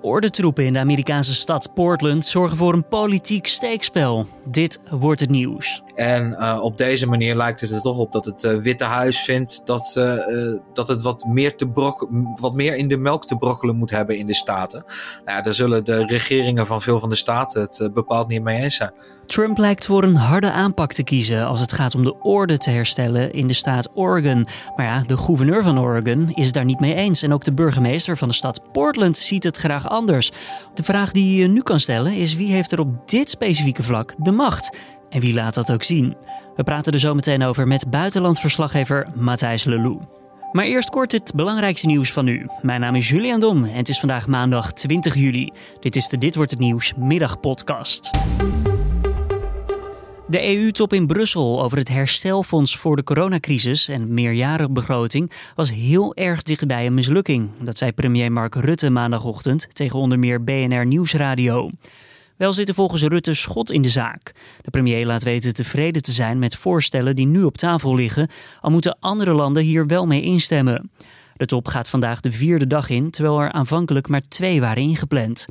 Ordentroepen in de Amerikaanse stad Portland zorgen voor een politiek steekspel. Dit wordt het nieuws. En uh, op deze manier lijkt het er toch op dat het uh, Witte Huis vindt dat, uh, dat het wat meer, te brok wat meer in de melk te brokkelen moet hebben in de staten. Nou ja, daar zullen de regeringen van veel van de staten het bepaald niet mee eens zijn. Trump lijkt voor een harde aanpak te kiezen als het gaat om de orde te herstellen in de staat Oregon. Maar ja, de gouverneur van Oregon is daar niet mee eens. En ook de burgemeester van de stad Portland ziet het graag anders. De vraag die je nu kan stellen is wie heeft er op dit specifieke vlak de macht? En wie laat dat ook zien? We praten er zo meteen over met buitenlandverslaggever Matthijs Lelou. Maar eerst kort het belangrijkste nieuws van nu. Mijn naam is Julian Dom en het is vandaag maandag 20 juli. Dit is de Dit wordt het nieuws middagpodcast. De EU-top in Brussel over het herstelfonds voor de coronacrisis en meerjarige begroting was heel erg dichtbij een mislukking. Dat zei premier Mark Rutte maandagochtend tegen onder meer BNR Nieuwsradio. Wel zit er volgens Rutte schot in de zaak. De premier laat weten tevreden te zijn met voorstellen die nu op tafel liggen, al moeten andere landen hier wel mee instemmen. De top gaat vandaag de vierde dag in, terwijl er aanvankelijk maar twee waren ingepland.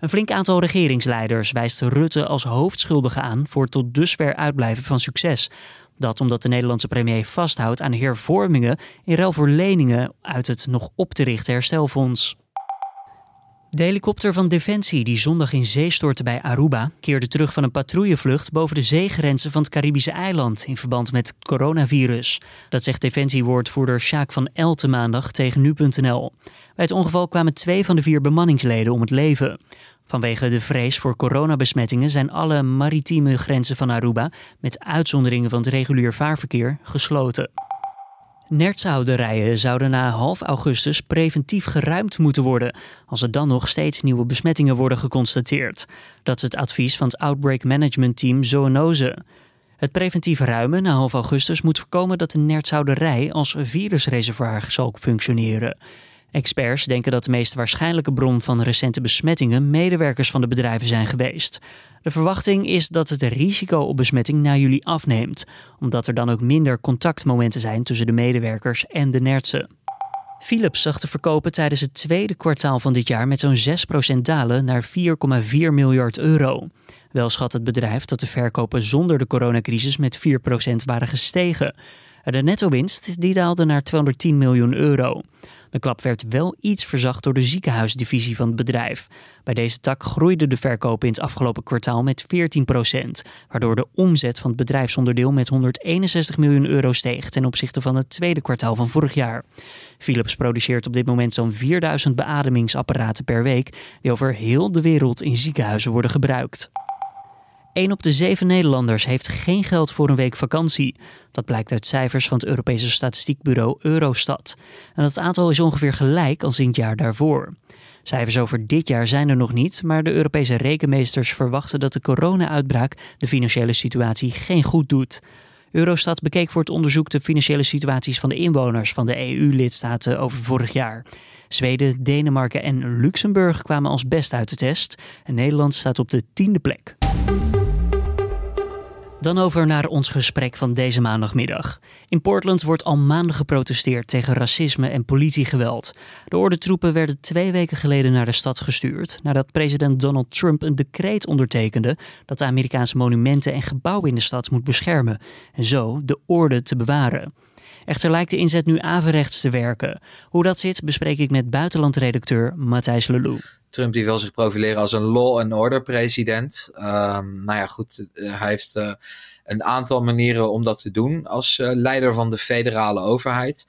Een flink aantal regeringsleiders wijst Rutte als hoofdschuldige aan voor het tot dusver uitblijven van succes. Dat omdat de Nederlandse premier vasthoudt aan hervormingen in ruil voor leningen uit het nog op te richten herstelfonds. De helikopter van Defensie die zondag in zee stortte bij Aruba keerde terug van een patrouillevlucht boven de zeegrenzen van het Caribische eiland in verband met coronavirus. Dat zegt Defensiewoordvoerder Sjaak van Elten maandag tegen nu.nl. Bij het ongeval kwamen twee van de vier bemanningsleden om het leven. Vanwege de vrees voor coronabesmettingen zijn alle maritieme grenzen van Aruba, met uitzonderingen van het regulier vaarverkeer, gesloten. Nertshouderijen zouden na half augustus preventief geruimd moeten worden, als er dan nog steeds nieuwe besmettingen worden geconstateerd. Dat is het advies van het Outbreak Management Team Zoonose. Het preventief ruimen na half augustus moet voorkomen dat de nertshouderij als virusreservoir zal functioneren. Experts denken dat de meest waarschijnlijke bron van recente besmettingen medewerkers van de bedrijven zijn geweest. De verwachting is dat het risico op besmetting na juli afneemt, omdat er dan ook minder contactmomenten zijn tussen de medewerkers en de nertsen. Philips zag de verkopen tijdens het tweede kwartaal van dit jaar met zo'n 6% dalen naar 4,4 miljard euro. Wel schat het bedrijf dat de verkopen zonder de coronacrisis met 4% waren gestegen. De netto-winst die daalde naar 210 miljoen euro. De klap werd wel iets verzacht door de ziekenhuisdivisie van het bedrijf. Bij deze tak groeide de verkopen in het afgelopen kwartaal met 14% waardoor de omzet van het bedrijfsonderdeel met 161 miljoen euro steeg ten opzichte van het tweede kwartaal van vorig jaar. Philips produceert op dit moment zo'n 4000 beademingsapparaten per week, die over heel de wereld in ziekenhuizen worden gebruikt. 1 op de 7 Nederlanders heeft geen geld voor een week vakantie. Dat blijkt uit cijfers van het Europese statistiekbureau Eurostat. En dat aantal is ongeveer gelijk als in het jaar daarvoor. Cijfers over dit jaar zijn er nog niet, maar de Europese rekenmeesters verwachten dat de corona-uitbraak de financiële situatie geen goed doet. Eurostat bekeek voor het onderzoek de financiële situaties van de inwoners van de EU-lidstaten over vorig jaar. Zweden, Denemarken en Luxemburg kwamen als best uit de test en Nederland staat op de tiende plek. Dan over naar ons gesprek van deze maandagmiddag. In Portland wordt al maanden geprotesteerd tegen racisme en politiegeweld. De ordentroepen werden twee weken geleden naar de stad gestuurd nadat president Donald Trump een decreet ondertekende dat de Amerikaanse monumenten en gebouwen in de stad moet beschermen en zo de orde te bewaren. Echter lijkt de inzet nu averechts te werken. Hoe dat zit bespreek ik met buitenlandredacteur Matthijs Lelou. Trump die wil zich profileren als een law and order president. Um, nou ja, goed, eh, hij heeft uh, een aantal manieren om dat te doen als uh, leider van de federale overheid.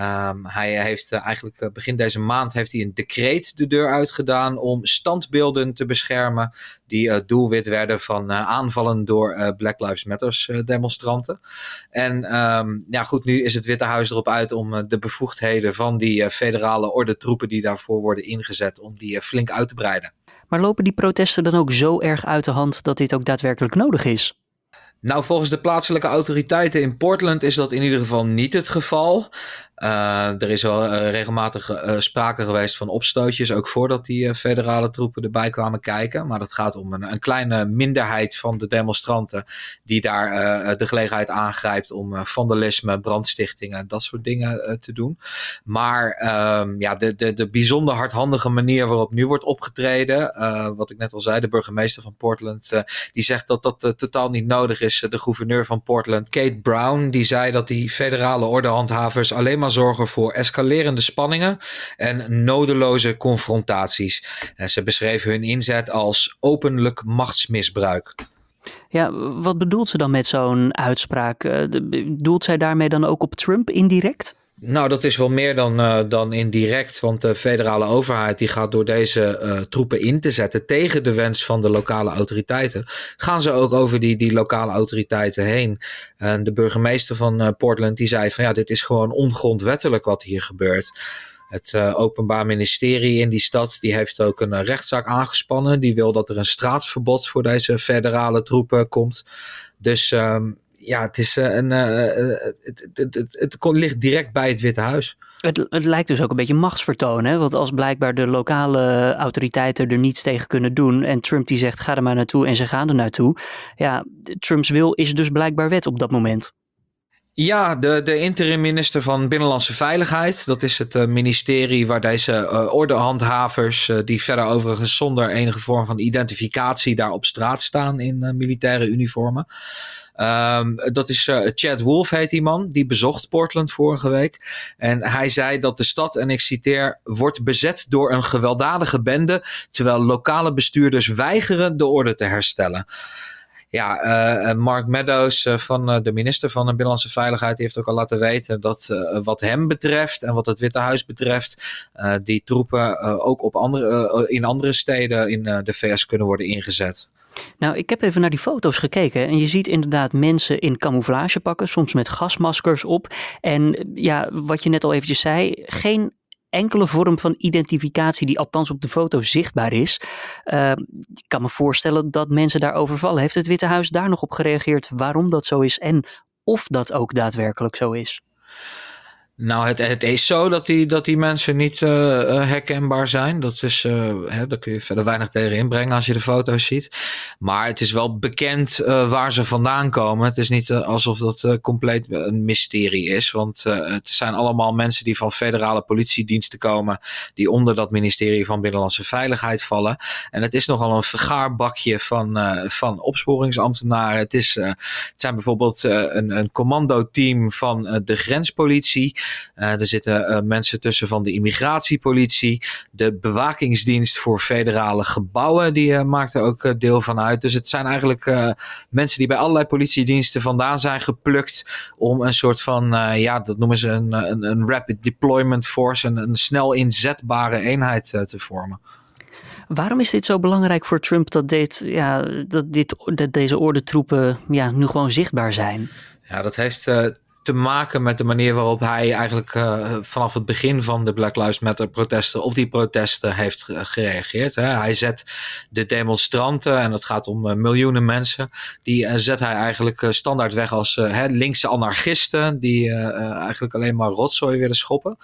Um, hij heeft uh, eigenlijk uh, begin deze maand heeft hij een decreet de deur uitgedaan om standbeelden te beschermen die uh, doelwit werden van aanvallen door Black Lives Matters demonstranten. En um, ja, goed, nu is het Witte Huis erop uit om de bevoegdheden van die federale ordentroepen die daarvoor worden ingezet, om die flink uit te breiden. Maar lopen die protesten dan ook zo erg uit de hand dat dit ook daadwerkelijk nodig is? Nou, volgens de plaatselijke autoriteiten in Portland is dat in ieder geval niet het geval. Uh, er is wel uh, regelmatig uh, sprake geweest van opstootjes, ook voordat die federale troepen erbij kwamen kijken. Maar dat gaat om een, een kleine minderheid van de demonstranten die daar de gelegenheid aangrijpt om vandalisme, brandstichtingen, dat soort dingen te doen. Maar um, ja, de, de, de bijzonder hardhandige manier waarop nu wordt opgetreden, wat ik net al zei, de burgemeester van Portland, die zegt dat dat totaal niet nodig is. De gouverneur van Portland, Kate Brown, die zei dat die federale ordehandhavers alleen maar zorgen voor escalerende spanningen en nodeloze confrontaties. En ze beschreven hun inzet als openlijk machtsmisbruik. Ja, wat bedoelt ze dan met zo'n uitspraak? Eh, bedoelt zij daarmee dan ook op Trump indirect? Nou, dat is wel meer dan, uh, dan indirect. Want de federale overheid die gaat door deze uh, troepen in te zetten tegen de wens van de lokale autoriteiten. Gaan ze ook over die, die lokale autoriteiten heen. En de burgemeester van uh, Portland die zei van ja, dit is gewoon ongrondwettelijk wat hier gebeurt. Het Openbaar Ministerie in die stad die heeft ook een rechtszaak aangespannen. Die wil dat er een straatverbod voor deze federale troepen komt. Dus um, ja, het, is, uh, een, uh, het, het, het, het, ligt direct bij het Witte Huis. Het, het lijkt dus ook een beetje machtsvertoon. Hè? Want als blijkbaar de lokale autoriteiten er niets tegen kunnen doen. En Trump die zegt ga er maar naartoe en ze gaan er naartoe. Ja, Trumps wil is dus blijkbaar wet op dat moment. Ja, de, de interim minister van Binnenlandse Veiligheid. Dat is het uh, ministerie waar deze uh, ordehandhavers, uh, die verder overigens zonder enige vorm van identificatie daar op straat staan in militaire uniformen. Um, dat is uh, Chad Wolf heet die man. Die bezocht Portland vorige week. En hij zei dat de stad, en ik citeer, wordt bezet door een gewelddadige bende. Terwijl lokale bestuurders weigeren de orde te herstellen. Ja, uh, Mark Meadows, uh, van de minister van de Binnenlandse Veiligheid, die heeft ook al laten weten dat wat hem betreft en wat het Witte Huis betreft, die troepen ook op andere, in andere steden in de VS kunnen worden ingezet. Nou, ik heb even naar die foto's gekeken en je ziet inderdaad mensen in camouflagepakken, soms met gasmaskers op. En ja, wat je net al eventjes zei, geen enkele vorm van identificatie die althans op de foto zichtbaar is. Ik kan me voorstellen dat mensen daarover vallen. Heeft het Witte Huis daar nog op gereageerd waarom dat zo is en of dat ook daadwerkelijk zo is? Nou, het, het is zo dat die, dat die mensen niet uh, herkenbaar zijn. Dat is, uh, hè, daar kun je verder weinig tegen inbrengen als je de foto's ziet. Maar het is wel bekend waar ze vandaan komen. Het is niet alsof dat compleet een mysterie is. Want het zijn allemaal mensen die van federale politiediensten komen. Die onder dat ministerie van Binnenlandse Veiligheid vallen. En het is nogal een vergaarbakje van, van opsporingsambtenaren. Het, is, het zijn bijvoorbeeld een, een commandoteam van de grenspolitie. Uh, er zitten uh, mensen tussen van de immigratiepolitie, de bewakingsdienst voor federale gebouwen, die uh, maakt er ook deel van uit. Dus het zijn eigenlijk mensen die bij allerlei politiediensten vandaan zijn geplukt om een soort van, ja, dat noemen ze een, een, een rapid deployment force, een, een snel inzetbare eenheid te vormen. Waarom is dit zo belangrijk voor Trump dat, dit, ja, dat, dit, dat deze ordentroepen ja, nu gewoon zichtbaar zijn? Ja, dat heeft te maken met de manier waarop hij eigenlijk uh, vanaf het begin van de Black Lives Matter protesten op die protesten heeft gereageerd. Hè. Hij zet de demonstranten, en het gaat om uh, miljoenen mensen, die uh, zet hij eigenlijk standaard weg als hè, linkse anarchisten die eigenlijk alleen maar rotzooi willen schoppen.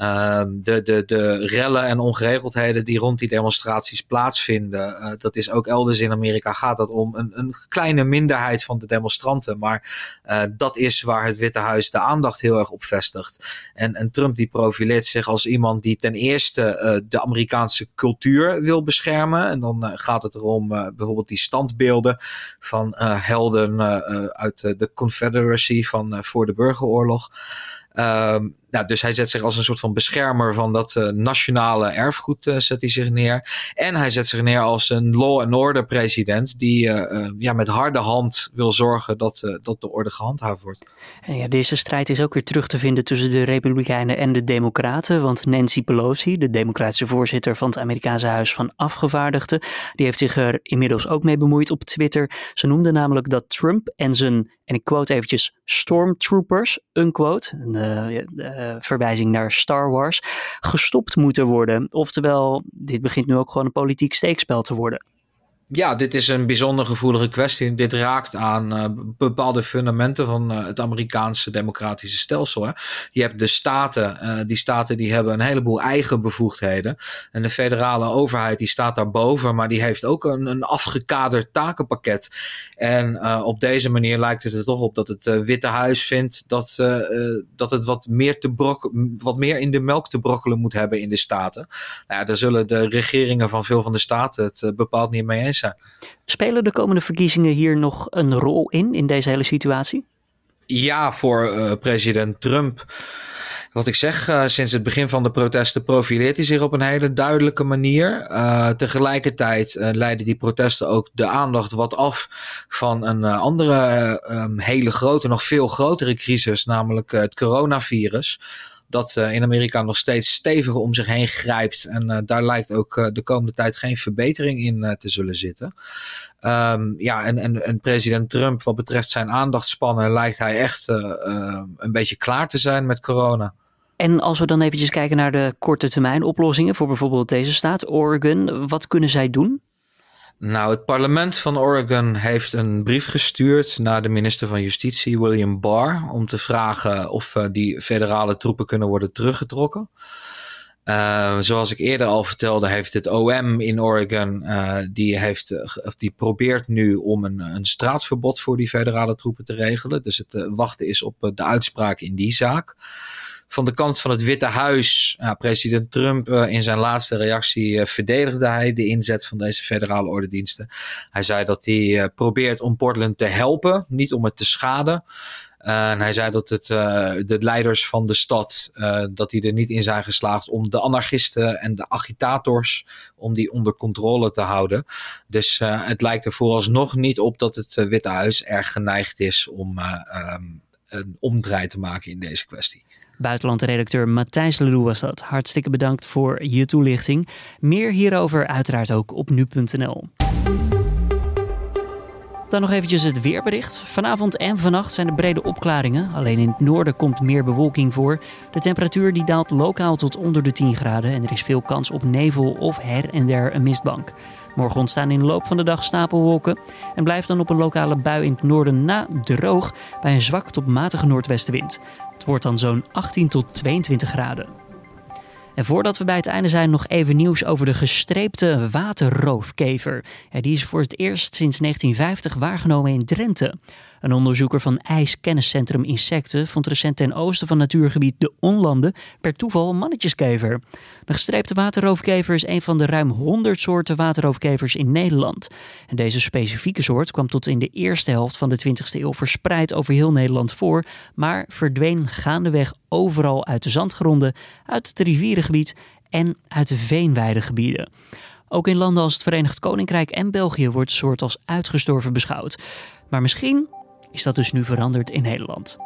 Ehm, de, de, de rellen en ongeregeldheden die rond die demonstraties plaatsvinden. Uh, dat is ook elders in Amerika gaat dat om een, een kleine minderheid van de demonstranten. Maar uh, dat is waar het Witte Huis de aandacht heel erg op vestigt. En, en Trump die profileert zich als iemand die ten eerste uh, de Amerikaanse cultuur wil beschermen. En dan gaat het erom bijvoorbeeld die standbeelden van helden uit de Confederacy van voor de burgeroorlog. Um, nou, dus hij zet zich als een soort van beschermer van dat uh, nationale erfgoed uh, zet hij zich neer. En hij zet zich neer als een law and order president die uh, ja, met harde hand wil zorgen dat, dat de orde gehandhaafd wordt. En ja, deze strijd is ook weer terug te vinden tussen de Republikeinen en de Democraten. Want Nancy Pelosi, de democratische voorzitter van het Amerikaanse Huis van Afgevaardigden, die heeft zich er inmiddels ook mee bemoeid op Twitter. Ze noemde namelijk dat Trump en zijn, en ik quote eventjes, stormtroopers, unquote, een uh, verwijzing naar Star Wars, gestopt moeten worden. Oftewel, dit begint nu ook gewoon een politiek steekspel te worden. Ja, dit is een bijzonder gevoelige kwestie. Dit raakt aan uh, bepaalde fundamenten van uh, het Amerikaanse democratische stelsel. Hè. Je hebt de staten, uh, die staten die hebben een heleboel eigen bevoegdheden. En de federale overheid die staat daarboven, maar die heeft ook een, een afgekaderd takenpakket. En op deze manier lijkt het er toch op dat het Witte Huis vindt dat, dat het wat meer, te brok wat meer in de melk te brokkelen moet hebben in de staten. Nou ja, daar zullen de regeringen van veel van de staten het bepaald niet mee eens Spelen de komende verkiezingen hier nog een rol in, in deze hele situatie? Ja, voor uh, president Trump. Wat ik zeg, uh, sinds het begin van de protesten profileert hij zich op een hele duidelijke manier. Uh, tegelijkertijd leiden die protesten ook de aandacht wat af van een andere um, hele grote, nog veel grotere crisis, namelijk het coronavirus dat uh, in Amerika nog steeds stevig om zich heen grijpt. En uh, daar lijkt ook uh, de komende tijd geen verbetering in te zullen zitten. Um, ja, en, en, en, president Trump, wat betreft zijn aandachtspannen, lijkt hij echt een beetje klaar te zijn met corona. En als we dan eventjes kijken naar de korte termijn oplossingen voor bijvoorbeeld deze staat, Oregon, wat kunnen zij doen? Nou, het parlement van Oregon heeft een brief gestuurd naar de minister van Justitie, William Barr, om te vragen of uh, die federale troepen kunnen worden teruggetrokken. Uh, zoals ik eerder al vertelde, heeft het OM in Oregon, uh, die, heeft, of die probeert nu om een, een straatverbod voor die federale troepen te regelen. Dus het wachten is op de uitspraak in die zaak van de kant van het Witte Huis, ja, president Trump uh, in zijn laatste reactie uh, verdedigde hij de inzet van deze federale ordendiensten. Hij zei dat hij probeert om Portland te helpen, niet om het te schaden. en hij zei dat het, de leiders van de stad, dat die er niet in zijn geslaagd om de anarchisten en de agitators, om die onder controle te houden. Dus het lijkt er vooralsnog niet op dat het Witte Huis erg geneigd is om um, een omdraai te maken in deze kwestie. Buitenlandredacteur Matthijs Leroux was dat. Hartstikke bedankt voor je toelichting. Meer hierover uiteraard ook op nu.nl. Dan nog eventjes het weerbericht. Vanavond en vannacht zijn er brede opklaringen. Alleen in het noorden komt meer bewolking voor. De temperatuur die daalt lokaal tot onder de 10 graden en er is veel kans op nevel of her en der een mistbank. Morgen ontstaan in de loop van de dag stapelwolken en blijft dan op een lokale bui in het noorden na droog bij een zwak tot matige noordwestenwind. Het wordt dan zo'n 18 tot 22 graden. En voordat we bij het einde zijn, nog even nieuws over de gestreepte waterroofkever. Die is voor het eerst sinds 1950 waargenomen in Drenthe. Een onderzoeker van IJskenniscentrum Insecten vond recent ten oosten van natuurgebied De Onlanden per toeval een mannetjeskever. De gestreepte waterroofkever is een van de ruim 100 soorten waterroofkevers in Nederland. En deze specifieke soort kwam tot in de eerste helft van de 20e eeuw verspreid over heel Nederland voor, maar verdween gaandeweg overal uit de zandgronden, uit het rivierengebied en uit de veenweidegebieden. Ook in landen als het Verenigd Koninkrijk en België wordt de soort als uitgestorven beschouwd. Maar misschien is dat dus nu veranderd in Nederland.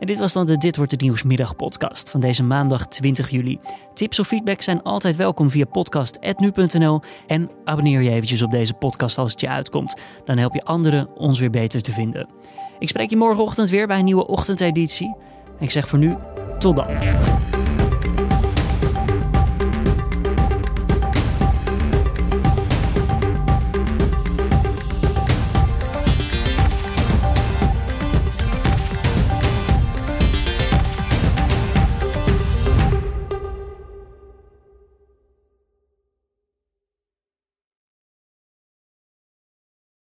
En dit was dan de Dit wordt het nieuws middagpodcast van deze maandag 20 juli. Tips of feedback zijn altijd welkom via podcast.nu.nl en abonneer je eventjes op deze podcast als het je uitkomt. Dan help je anderen ons weer beter te vinden. Ik spreek je morgenochtend weer bij een nieuwe ochtendeditie. En ik zeg voor nu tot dan.